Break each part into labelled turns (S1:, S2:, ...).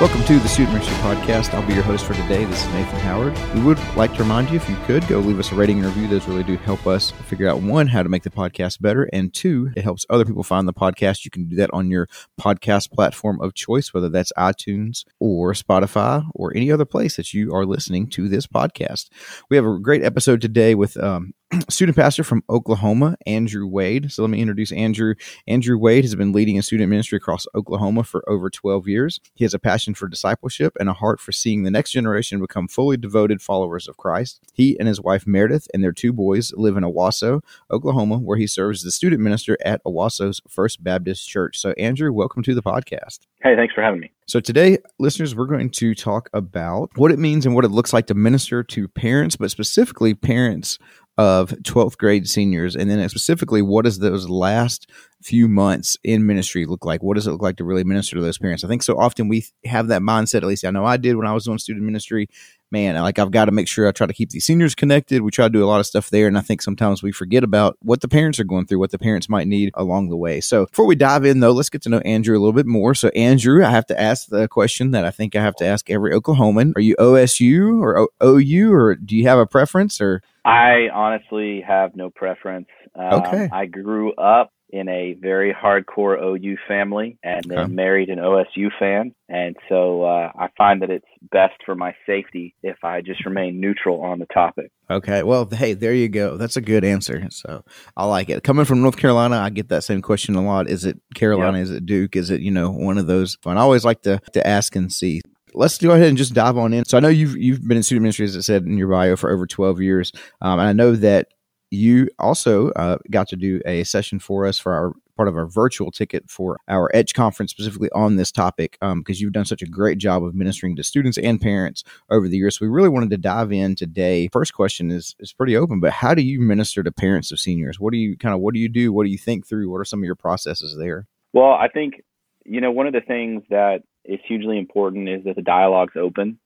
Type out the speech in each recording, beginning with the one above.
S1: Welcome to the Student Ministry Podcast. I'll be your host for today. This is Nathan Howard. We would like to remind you, if you could, go leave us a rating and review. Those really do help us figure out one, how to make the podcast better, and two, it helps other people find the podcast. You can do that on your podcast platform of choice, whether that's iTunes or Spotify or any other place that you are listening to this podcast. We have a great episode today with um, student pastor from Oklahoma, Andrew Wade. So let me introduce Andrew. Andrew Wade has been leading a student ministry across Oklahoma for over 12 years. He has a passion for discipleship and a heart for seeing the next generation become fully devoted followers of Christ. He and his wife Meredith and their two boys live in Owasso, Oklahoma, where he serves as the student minister at Owasso's First Baptist Church. So, Andrew, welcome to the podcast.
S2: Hey, thanks for having me.
S1: So, today, listeners, we're going to talk about what it means and what it looks like to minister to parents, but specifically parents of 12th grade seniors? And then specifically what does those last few months in ministry look like? What does it look like to really minister to those parents? I think so often we have that mindset at least i know i did when i was doing student ministry man like i've got to make sure i try to keep these seniors connected. We try to do a lot of stuff there and i think sometimes we forget about what the parents are going through what the parents might need along the way. So before we dive in though let's get to know andrew a little bit more. So andrew i have to ask the question that i think i have to ask every oklahoman. Are you osu or o- ou or do you have a preference or?
S2: I honestly have no preference.
S1: Um, okay.
S2: I grew up in a very hardcore OU family and then okay. married an OSU fan. And so uh, I find that it's best for my safety if I just remain neutral on the topic.
S1: Okay. Well, hey, there you go. That's a good answer. So I like it. Coming from North Carolina, I get that same question a lot. Is it Carolina? Yep. Is it Duke? Is it, you know, one of those? I always like to, to ask and see let's go ahead and just dive on in. So I know you've you've been in student ministry, as I said in your bio, for over twelve years, um, and I know that you also uh, got to do a session for us for our part of our virtual ticket for our Edge conference, specifically on this topic, because um, you've done such a great job of ministering to students and parents over the years. So we really wanted to dive in today. First question is is pretty open, but how do you minister to parents of seniors? What do you kind of what do you do? What do you think through? What are some of your processes there?
S2: Well, I think you know one of the things that is hugely important is that the dialogue's open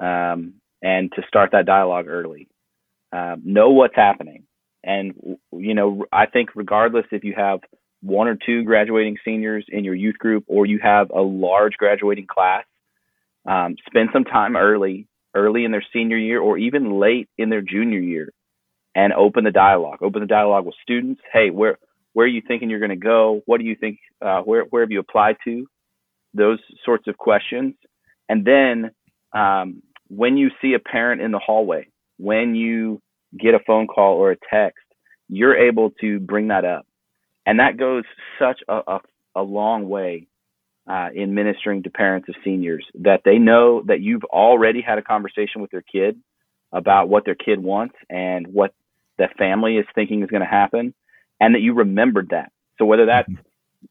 S2: um, and to start that dialogue early. Um, know what's happening. And, you know, I think regardless if you have one or two graduating seniors in your youth group or you have a large graduating class, um, spend some time early, early in their senior year or even late in their junior year and open the dialogue. Open the dialogue with students. Hey, where, where are you thinking you're going to go? What do you think? Uh, where, where have you applied to? those sorts of questions. And then um, when you see a parent in the hallway, when you get a phone call or a text, you're able to bring that up. And that goes such a, a, a long way uh, in ministering to parents of seniors that they know that you've already had a conversation with their kid about what their kid wants and what the family is thinking is going to happen, and that you remembered that. So whether that's mm-hmm.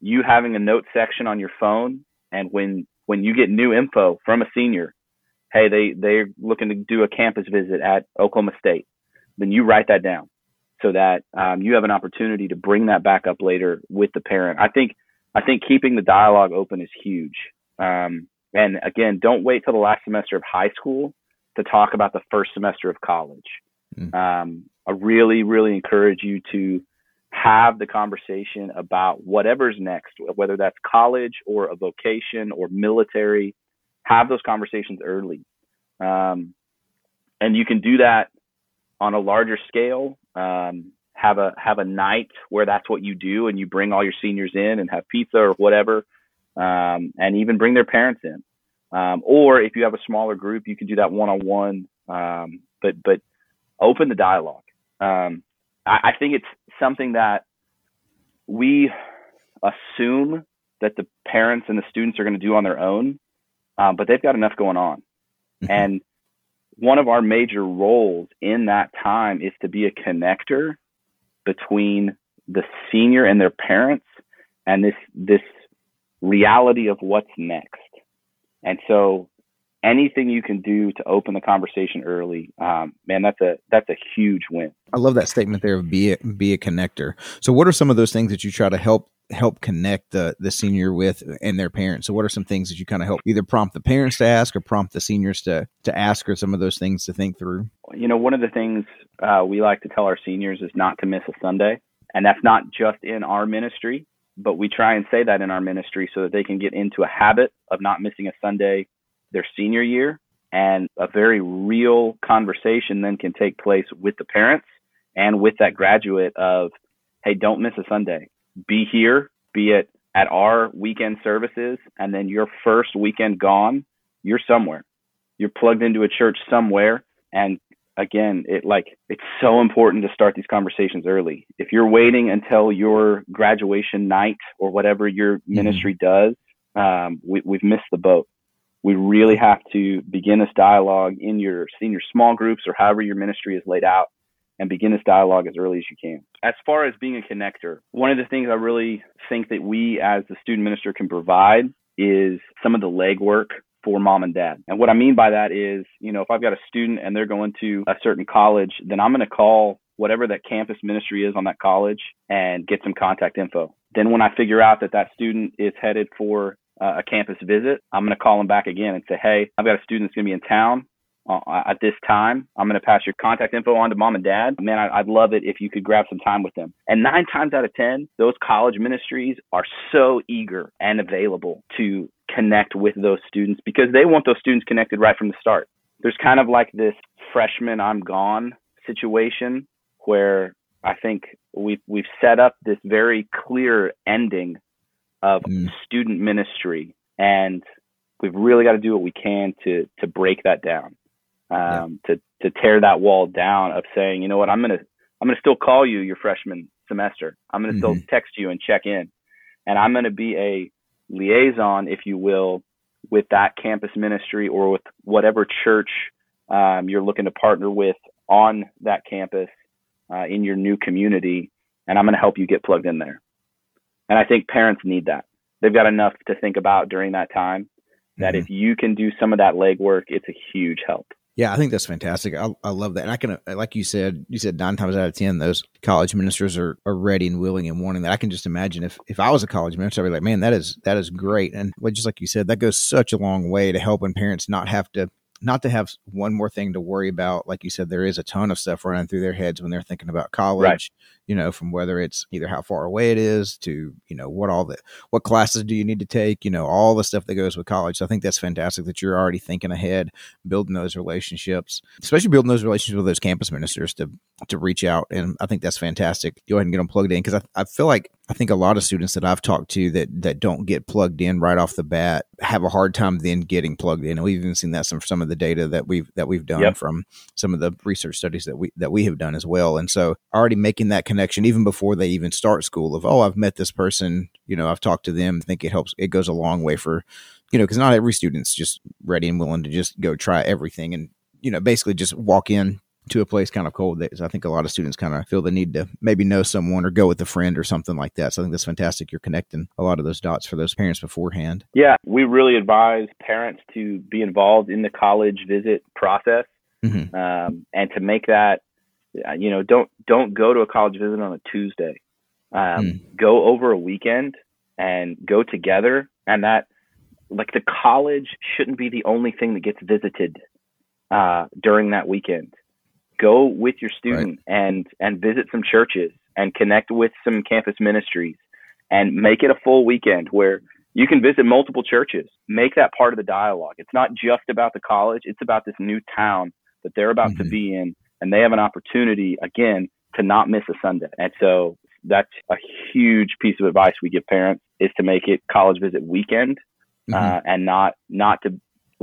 S2: you having a note section on your phone and when when you get new info from a senior, hey, they they're looking to do a campus visit at Oklahoma State, then you write that down so that um, you have an opportunity to bring that back up later with the parent. I think I think keeping the dialogue open is huge. Um, and again, don't wait till the last semester of high school to talk about the first semester of college. Mm. Um, I really, really encourage you to have the conversation about whatever's next, whether that's college or a vocation or military. Have those conversations early. Um, and you can do that on a larger scale. Um, have a have a night where that's what you do, and you bring all your seniors in and have pizza or whatever, um, and even bring their parents in. Um, or if you have a smaller group, you can do that one on one. But but open the dialogue. Um, I, I think it's something that we assume that the parents and the students are going to do on their own, um, but they've got enough going on. Mm-hmm. And one of our major roles in that time is to be a connector between the senior and their parents and this this reality of what's next. And so anything you can do to open the conversation early, um, man, that's a that's a huge win.
S1: I love that statement there of be a, be a connector. So, what are some of those things that you try to help help connect the the senior with and their parents? So, what are some things that you kind of help either prompt the parents to ask or prompt the seniors to to ask, or some of those things to think through?
S2: You know, one of the things uh, we like to tell our seniors is not to miss a Sunday, and that's not just in our ministry. But we try and say that in our ministry so that they can get into a habit of not missing a Sunday their senior year. And a very real conversation then can take place with the parents and with that graduate of, hey, don't miss a Sunday. Be here, be it at our weekend services, and then your first weekend gone, you're somewhere. You're plugged into a church somewhere. And again, it like it's so important to start these conversations early. If you're waiting until your graduation night or whatever your mm-hmm. ministry does, um, we, we've missed the boat. We really have to begin this dialogue in your senior small groups or however your ministry is laid out and begin this dialogue as early as you can. As far as being a connector, one of the things I really think that we as the student minister can provide is some of the legwork for mom and dad. And what I mean by that is, you know, if I've got a student and they're going to a certain college, then I'm going to call whatever that campus ministry is on that college and get some contact info. Then when I figure out that that student is headed for uh, a campus visit, I'm going to call them back again and say, hey, I've got a student that's going to be in town uh, at this time. I'm going to pass your contact info on to mom and dad. Man, I, would love it if you could grab some time with them. And nine times out of 10, those college ministries are so eager and available to connect with those students because they want those students connected right from the start. There's kind of like this freshman I'm gone situation where I think we've we've set up this very clear ending of mm. student ministry and we've really got to do what we can to to break that down um, yeah. to to tear that wall down of saying you know what I'm gonna I'm gonna still call you your freshman semester I'm gonna mm-hmm. still text you and check in and I'm gonna be a liaison if you will with that campus ministry or with whatever church um, you're looking to partner with on that campus uh, in your new community and I'm going to help you get plugged in there and I think parents need that. They've got enough to think about during that time that mm-hmm. if you can do some of that legwork, it's a huge help.
S1: Yeah, I think that's fantastic. I, I love that. And I can, uh, like you said, you said nine times out of 10, those college ministers are, are ready and willing and wanting that. I can just imagine if, if I was a college minister, I'd be like, man, that is, that is great. And just like you said, that goes such a long way to helping parents not have to not to have one more thing to worry about. Like you said, there is a ton of stuff running through their heads when they're thinking about college. Right. You know, from whether it's either how far away it is to you know what all the what classes do you need to take. You know, all the stuff that goes with college. So I think that's fantastic that you're already thinking ahead, building those relationships, especially building those relationships with those campus ministers to to reach out. And I think that's fantastic. Go ahead and get them plugged in because I, I feel like I think a lot of students that I've talked to that that don't get plugged in right off the bat have a hard time then getting plugged in. And we've even seen that some some of the data that we've that we've done yep. from some of the research studies that we that we have done as well. And so already making that connection even before they even start school of oh I've met this person, you know I've talked to them. I think it helps. It goes a long way for you know because not every student's just ready and willing to just go try everything and you know basically just walk in to a place kind of cold. That I think a lot of students kind of feel the need to maybe know someone or go with a friend or something like that. So I think that's fantastic. You're connecting a lot of those dots for those parents beforehand.
S2: Yeah, we really advise parents to be involved in the college visit process mm-hmm. um, and to make that. Uh, you know, don't don't go to a college visit on a Tuesday. Um, mm. Go over a weekend and go together, and that like the college shouldn't be the only thing that gets visited uh, during that weekend go with your student right. and and visit some churches and connect with some campus ministries and make it a full weekend where you can visit multiple churches make that part of the dialogue it's not just about the college it's about this new town that they're about mm-hmm. to be in and they have an opportunity again to not miss a sunday and so that's a huge piece of advice we give parents is to make it college visit weekend mm-hmm. uh, and not not to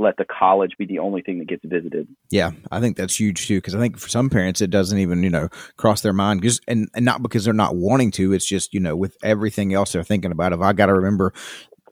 S2: let the college be the only thing that gets visited.
S1: Yeah, I think that's huge too because I think for some parents it doesn't even you know cross their mind just and, and not because they're not wanting to. It's just you know with everything else they're thinking about. If I got to remember,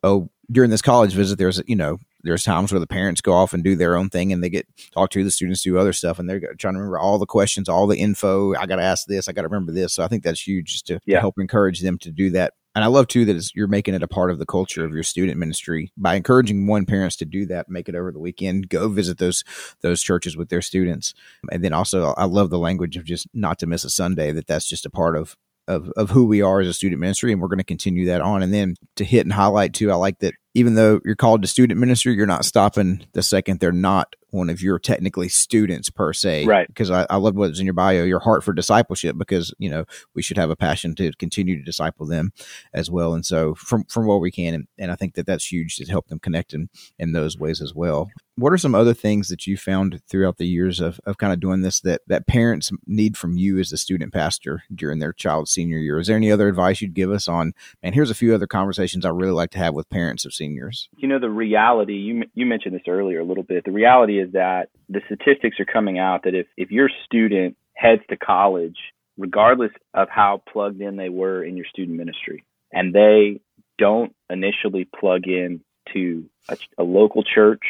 S1: oh, during this college visit, there's you know there's times where the parents go off and do their own thing and they get talk to the students do other stuff and they're trying to remember all the questions all the info i got to ask this i got to remember this so i think that's huge just to, yeah. to help encourage them to do that and I love too that you're making it a part of the culture of your student ministry by encouraging one parents to do that, make it over the weekend, go visit those those churches with their students, and then also I love the language of just not to miss a Sunday. That that's just a part of of, of who we are as a student ministry, and we're going to continue that on. And then to hit and highlight too, I like that even though you're called to student ministry, you're not stopping the second they're not one of your technically students per se.
S2: Right.
S1: Because I, I love what's in your bio, your heart for discipleship, because, you know, we should have a passion to continue to disciple them as well. And so from, from what we can, and, and I think that that's huge to help them connect in, in those ways as well. What are some other things that you found throughout the years of, of kind of doing this that, that parents need from you as a student pastor during their child's senior year? Is there any other advice you'd give us on, and here's a few other conversations I really like to have with parents of seniors?
S2: You know, the reality, you, you mentioned this earlier a little bit. The reality is that the statistics are coming out that if, if your student heads to college, regardless of how plugged in they were in your student ministry, and they don't initially plug in to a, a local church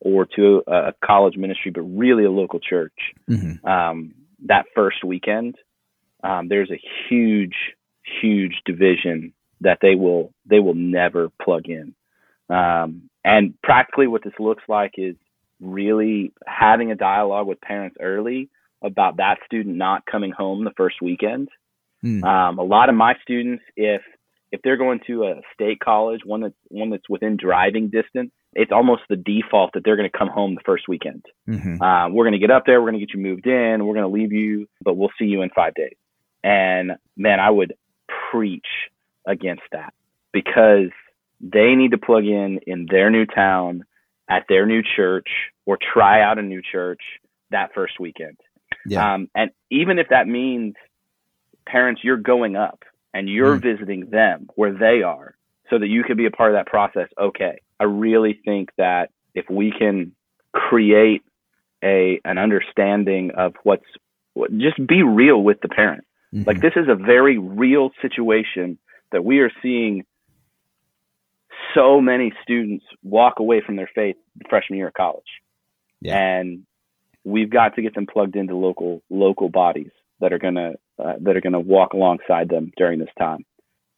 S2: or to a, a, college ministry, but really a local church, mm-hmm. um, that first weekend, um, there's a huge, huge division that they will they will never plug in. Um, and practically, what this looks like is really having a dialogue with parents early about that student not coming home the first weekend. Mm. Um, a lot of my students, if if they're going to a state college, one that's one that's within driving distance, it's almost the default that they're going to come home the first weekend. Mm-hmm. Uh, we're going to get up there, we're going to get you moved in, we're going to leave you, but we'll see you in five days. And man, I would preach against that because they need to plug in in their new town at their new church or try out a new church that first weekend. Yeah. Um, and even if that means parents, you're going up and you're mm. visiting them where they are so that you can be a part of that process. Okay. I really think that if we can create a, an understanding of what's, just be real with the parent. Mm-hmm. Like this is a very real situation that we are seeing so many students walk away from their faith freshman year of college. Yeah. And we've got to get them plugged into local local bodies that are gonna uh, that are gonna walk alongside them during this time.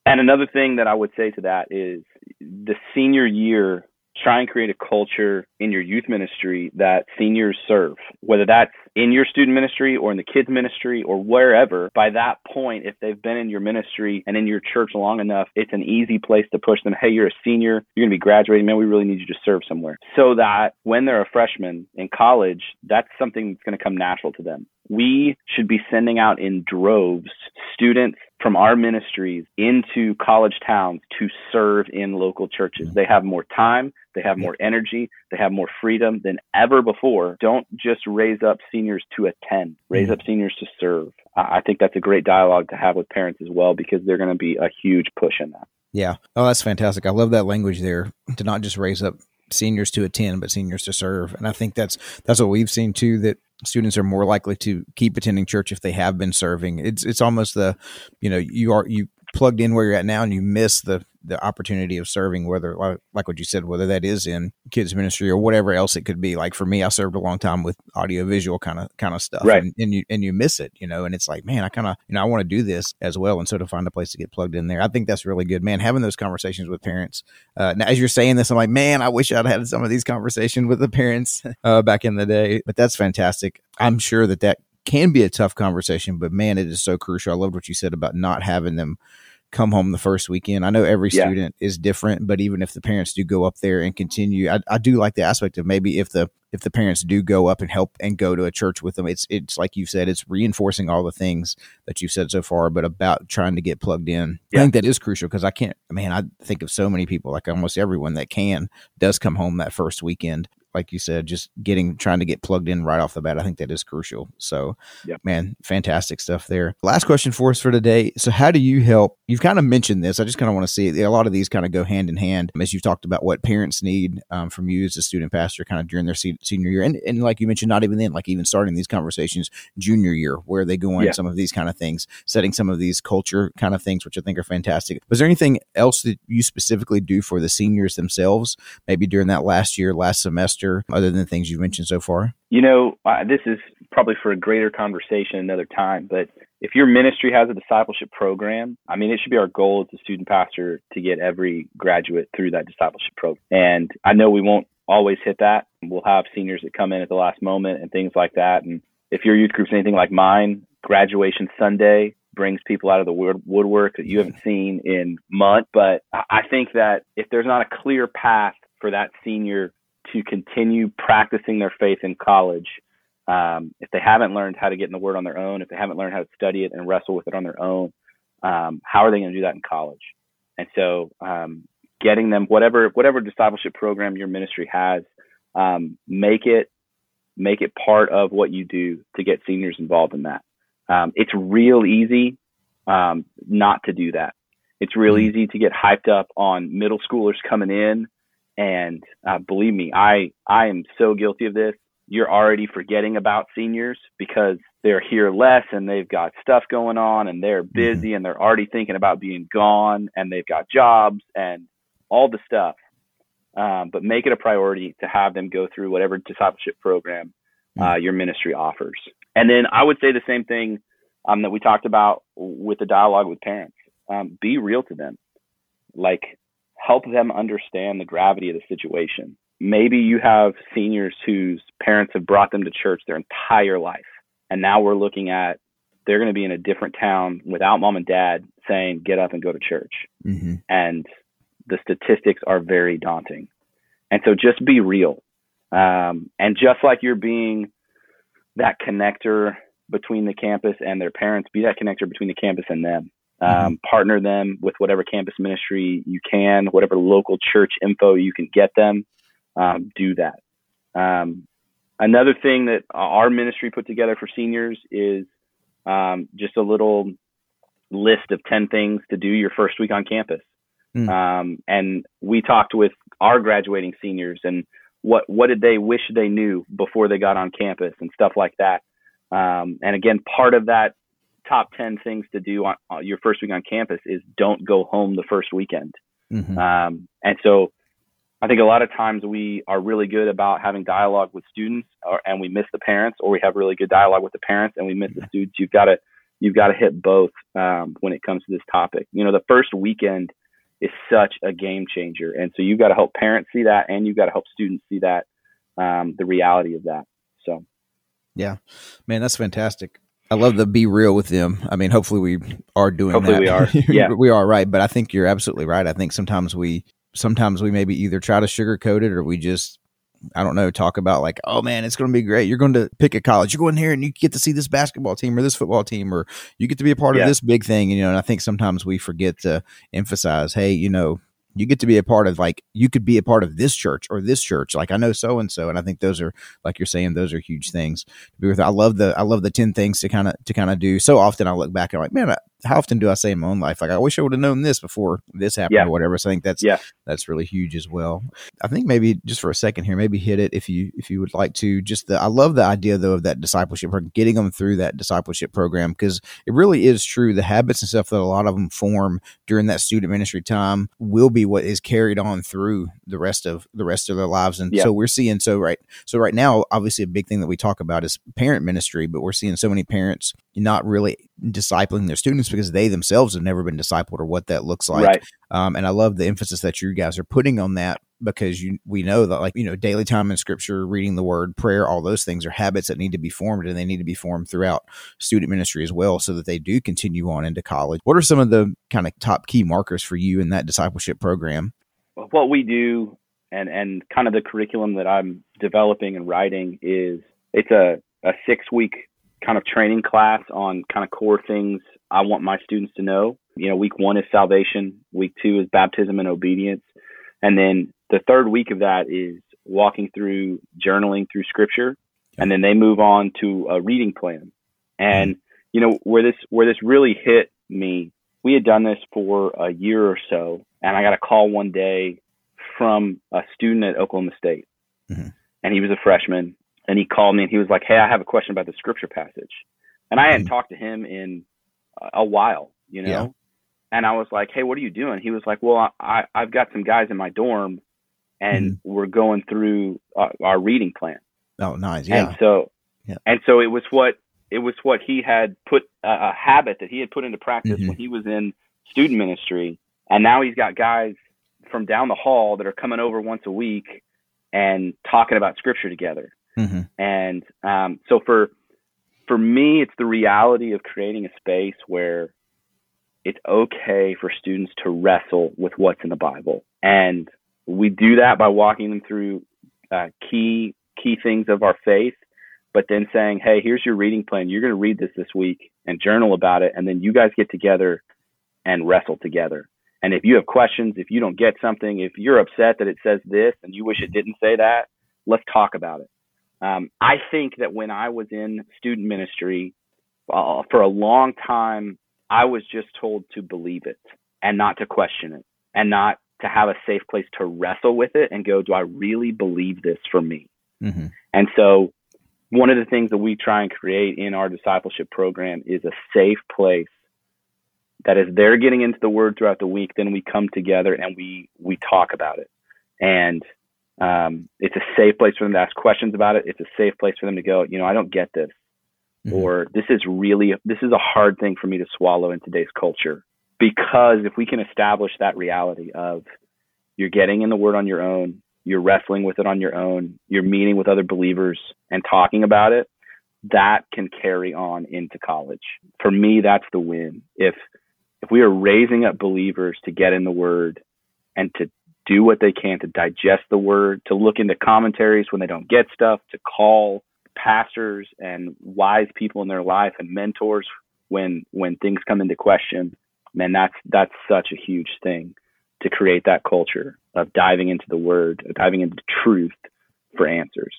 S2: And another thing that I would say to that is the senior year try and create a culture in your youth ministry that seniors serve, whether that's in your student ministry or in the kids ministry or wherever. By that point, if they've been in your ministry and in your church long enough, it's an easy place to push them. Hey, you're a senior. You're going to be graduating. Man, we really need you to serve somewhere. So that when they're a freshman in college, that's something that's going to come natural to them. We should be sending out in droves students from our ministries into college towns to serve in local churches. They have more time, they have more energy, they have more freedom than ever before. Don't just raise up seniors to attend, raise up seniors to serve. I think that's a great dialogue to have with parents as well because they're going to be a huge push in that.
S1: Yeah. Oh, that's fantastic. I love that language there to not just raise up seniors to attend, but seniors to serve. And I think that's that's what we've seen too. That students are more likely to keep attending church if they have been serving. It's it's almost the, you know, you are you plugged in where you're at now and you miss the the opportunity of serving, whether like, like what you said, whether that is in kids ministry or whatever else it could be. Like for me, I served a long time with audio visual kind of kind of stuff,
S2: right?
S1: And, and you and you miss it, you know. And it's like, man, I kind of you know I want to do this as well, and so to find a place to get plugged in there, I think that's really good, man. Having those conversations with parents. Uh, now, as you're saying this, I'm like, man, I wish I'd had some of these conversations with the parents uh, back in the day. But that's fantastic. I'm sure that that can be a tough conversation, but man, it is so crucial. I loved what you said about not having them come home the first weekend. I know every yeah. student is different, but even if the parents do go up there and continue, I, I do like the aspect of maybe if the if the parents do go up and help and go to a church with them, it's it's like you said, it's reinforcing all the things that you've said so far, but about trying to get plugged in. Yeah. I think that is crucial because I can't. Man, I think of so many people, like almost everyone that can does come home that first weekend like you said, just getting trying to get plugged in right off the bat. I think that is crucial. So, yep. man, fantastic stuff there. Last question for us for today. So, how do you help? You've kind of mentioned this. I just kind of want to see a lot of these kind of go hand in hand as you've talked about what parents need um, from you as a student pastor, kind of during their se- senior year, and and like you mentioned, not even then, like even starting these conversations junior year, where they go on yeah. some of these kind of things, setting some of these culture kind of things, which I think are fantastic. Was there anything else that you specifically do for the seniors themselves, maybe during that last year, last semester? Other than the things you've mentioned so far?
S2: You know, uh, this is probably for a greater conversation another time, but if your ministry has a discipleship program, I mean, it should be our goal as a student pastor to get every graduate through that discipleship program. And I know we won't always hit that. We'll have seniors that come in at the last moment and things like that. And if your youth group's anything like mine, graduation Sunday brings people out of the woodwork that you haven't seen in months. But I think that if there's not a clear path for that senior to continue practicing their faith in college. Um, if they haven't learned how to get in the Word on their own, if they haven't learned how to study it and wrestle with it on their own, um, how are they going to do that in college? And so, um, getting them whatever whatever discipleship program your ministry has, um, make it make it part of what you do to get seniors involved in that. Um, it's real easy um, not to do that. It's real mm-hmm. easy to get hyped up on middle schoolers coming in, and uh, believe me, I I am so guilty of this. You're already forgetting about seniors because they're here less and they've got stuff going on and they're mm-hmm. busy mm-hmm. and they're already thinking about being gone and they've got jobs and all the stuff. Um, but make it a priority to have them go through whatever discipleship program uh, mm-hmm. your ministry offers. And then I would say the same thing um, that we talked about with the dialogue with parents. Um, be real to them, like help them understand the gravity of the situation. Maybe you have seniors whose parents have brought them to church their entire life, and now we're looking at they're going to be in a different town without mom and dad saying get up and go to church, mm-hmm. and the statistics are very daunting. And so just be real, um, and just like you're being that connector between the campus and their parents, be that connector between the campus and them. Mm-hmm. Um, partner them with whatever campus ministry you can, whatever local church info you can get them. Um, do that. Um, another thing that our ministry put together for seniors is um, just a little list of 10 things to do your first week on campus. Mm. and we talked with our graduating seniors and what what did they wish they knew before they got on campus and stuff like that. Um, and again, part of that top 10 things to do on, on, your first week on campus is don't go home the first weekend. Mm-hmm. Um, and so I think a lot of times we are really good about having dialogue with students or, and we miss the parents or we have really good dialogue with the parents and we miss the students. You've got to, you've got to hit both, um, when it comes to this topic. You know, the first weekend is such a game changer. And so you've got to help parents see that and you've got to help students see that, um, the reality of that. So,
S1: yeah, man, that's fantastic. I love the be real with them. I mean, hopefully we are doing
S2: hopefully
S1: that.
S2: we are. Yeah,
S1: we are right. But I think you're absolutely right. I think sometimes we, sometimes we maybe either try to sugarcoat it or we just, I don't know, talk about like, oh man, it's going to be great. You're going to pick a college. You go in here and you get to see this basketball team or this football team, or you get to be a part yeah. of this big thing. And, you know, and I think sometimes we forget to emphasize, hey, you know, you get to be a part of like you could be a part of this church or this church. Like i know so and so and i think those are like you're saying those are huge things to be with i love the i love the 10 things to kind of to kind of do. So often i look back and i'm like man I, how often do I say in my own life, like I wish I would have known this before this happened yeah. or whatever. So I think that's yeah. that's really huge as well. I think maybe just for a second here, maybe hit it if you if you would like to. Just the I love the idea though of that discipleship or getting them through that discipleship program because it really is true. The habits and stuff that a lot of them form during that student ministry time will be what is carried on through the rest of the rest of their lives. And yeah. so we're seeing so right so right now, obviously a big thing that we talk about is parent ministry, but we're seeing so many parents not really discipling their students because they themselves have never been discipled or what that looks like. Right. Um, and I love the emphasis that you guys are putting on that because you we know that like you know daily time in scripture reading the word prayer all those things are habits that need to be formed and they need to be formed throughout student ministry as well so that they do continue on into college what are some of the kind of top key markers for you in that discipleship program
S2: what we do and and kind of the curriculum that i'm developing and writing is it's a, a six week kind of training class on kind of core things I want my students to know. You know, week one is salvation, week two is baptism and obedience. And then the third week of that is walking through journaling through scripture. And then they move on to a reading plan. And, you know, where this, where this really hit me, we had done this for a year or so. And I got a call one day from a student at Oklahoma State. Mm-hmm. And he was a freshman and he called me and he was like, "Hey, I have a question about the scripture passage," and I hadn't mm-hmm. talked to him in a while, you know. Yeah. And I was like, "Hey, what are you doing?" He was like, "Well, I I've got some guys in my dorm, and mm-hmm. we're going through uh, our reading plan."
S1: Oh, nice. Yeah.
S2: And so, yeah. and so it was what it was what he had put uh, a habit that he had put into practice mm-hmm. when he was in student ministry, and now he's got guys from down the hall that are coming over once a week and talking about scripture together. Mm-hmm. And um, so for for me, it's the reality of creating a space where it's okay for students to wrestle with what's in the Bible, and we do that by walking them through uh, key key things of our faith, but then saying, "Hey, here's your reading plan. You're going to read this this week and journal about it, and then you guys get together and wrestle together." And if you have questions, if you don't get something, if you're upset that it says this and you wish it didn't say that, let's talk about it. Um, I think that when I was in student ministry uh, for a long time, I was just told to believe it and not to question it and not to have a safe place to wrestle with it and go, do I really believe this for me? Mm-hmm. And so, one of the things that we try and create in our discipleship program is a safe place that as they're getting into the word throughout the week, then we come together and we we talk about it. And um, it's a safe place for them to ask questions about it. It's a safe place for them to go, you know, I don't get this. Mm-hmm. Or this is really this is a hard thing for me to swallow in today's culture. Because if we can establish that reality of you're getting in the word on your own, you're wrestling with it on your own, you're meeting with other believers and talking about it, that can carry on into college. For me, that's the win. If if we are raising up believers to get in the word and to do what they can to digest the word, to look into commentaries when they don't get stuff, to call pastors and wise people in their life and mentors when when things come into question, man, that's that's such a huge thing to create that culture of diving into the word, diving into truth for answers.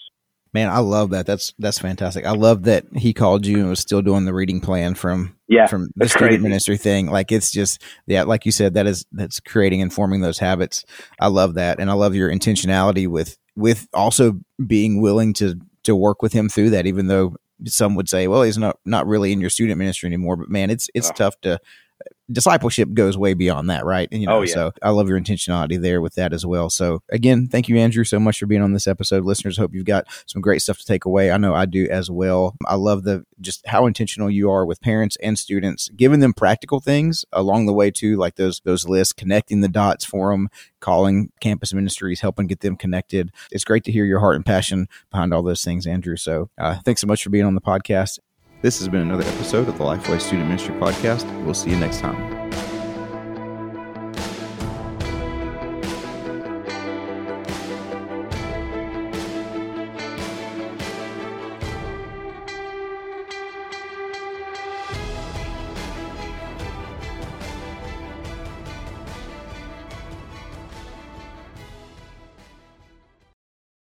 S1: Man, I love that. That's that's fantastic. I love that he called you and was still doing the reading plan from
S2: yeah,
S1: from the student crazy. ministry thing. Like it's just yeah, like you said, that is that's creating and forming those habits. I love that, and I love your intentionality with with also being willing to to work with him through that. Even though some would say, well, he's not not really in your student ministry anymore. But man, it's it's oh. tough to discipleship goes way beyond that, right? And, you know, oh, yeah. so I love your intentionality there with that as well. So again, thank you, Andrew, so much for being on this episode. Listeners, hope you've got some great stuff to take away. I know I do as well. I love the just how intentional you are with parents and students, giving them practical things along the way too, like those those lists, connecting the dots for them, calling campus ministries, helping get them connected. It's great to hear your heart and passion behind all those things, Andrew. So uh, thanks so much for being on the podcast. This has been another episode of the Lifeway Student Ministry Podcast. We'll see you next time.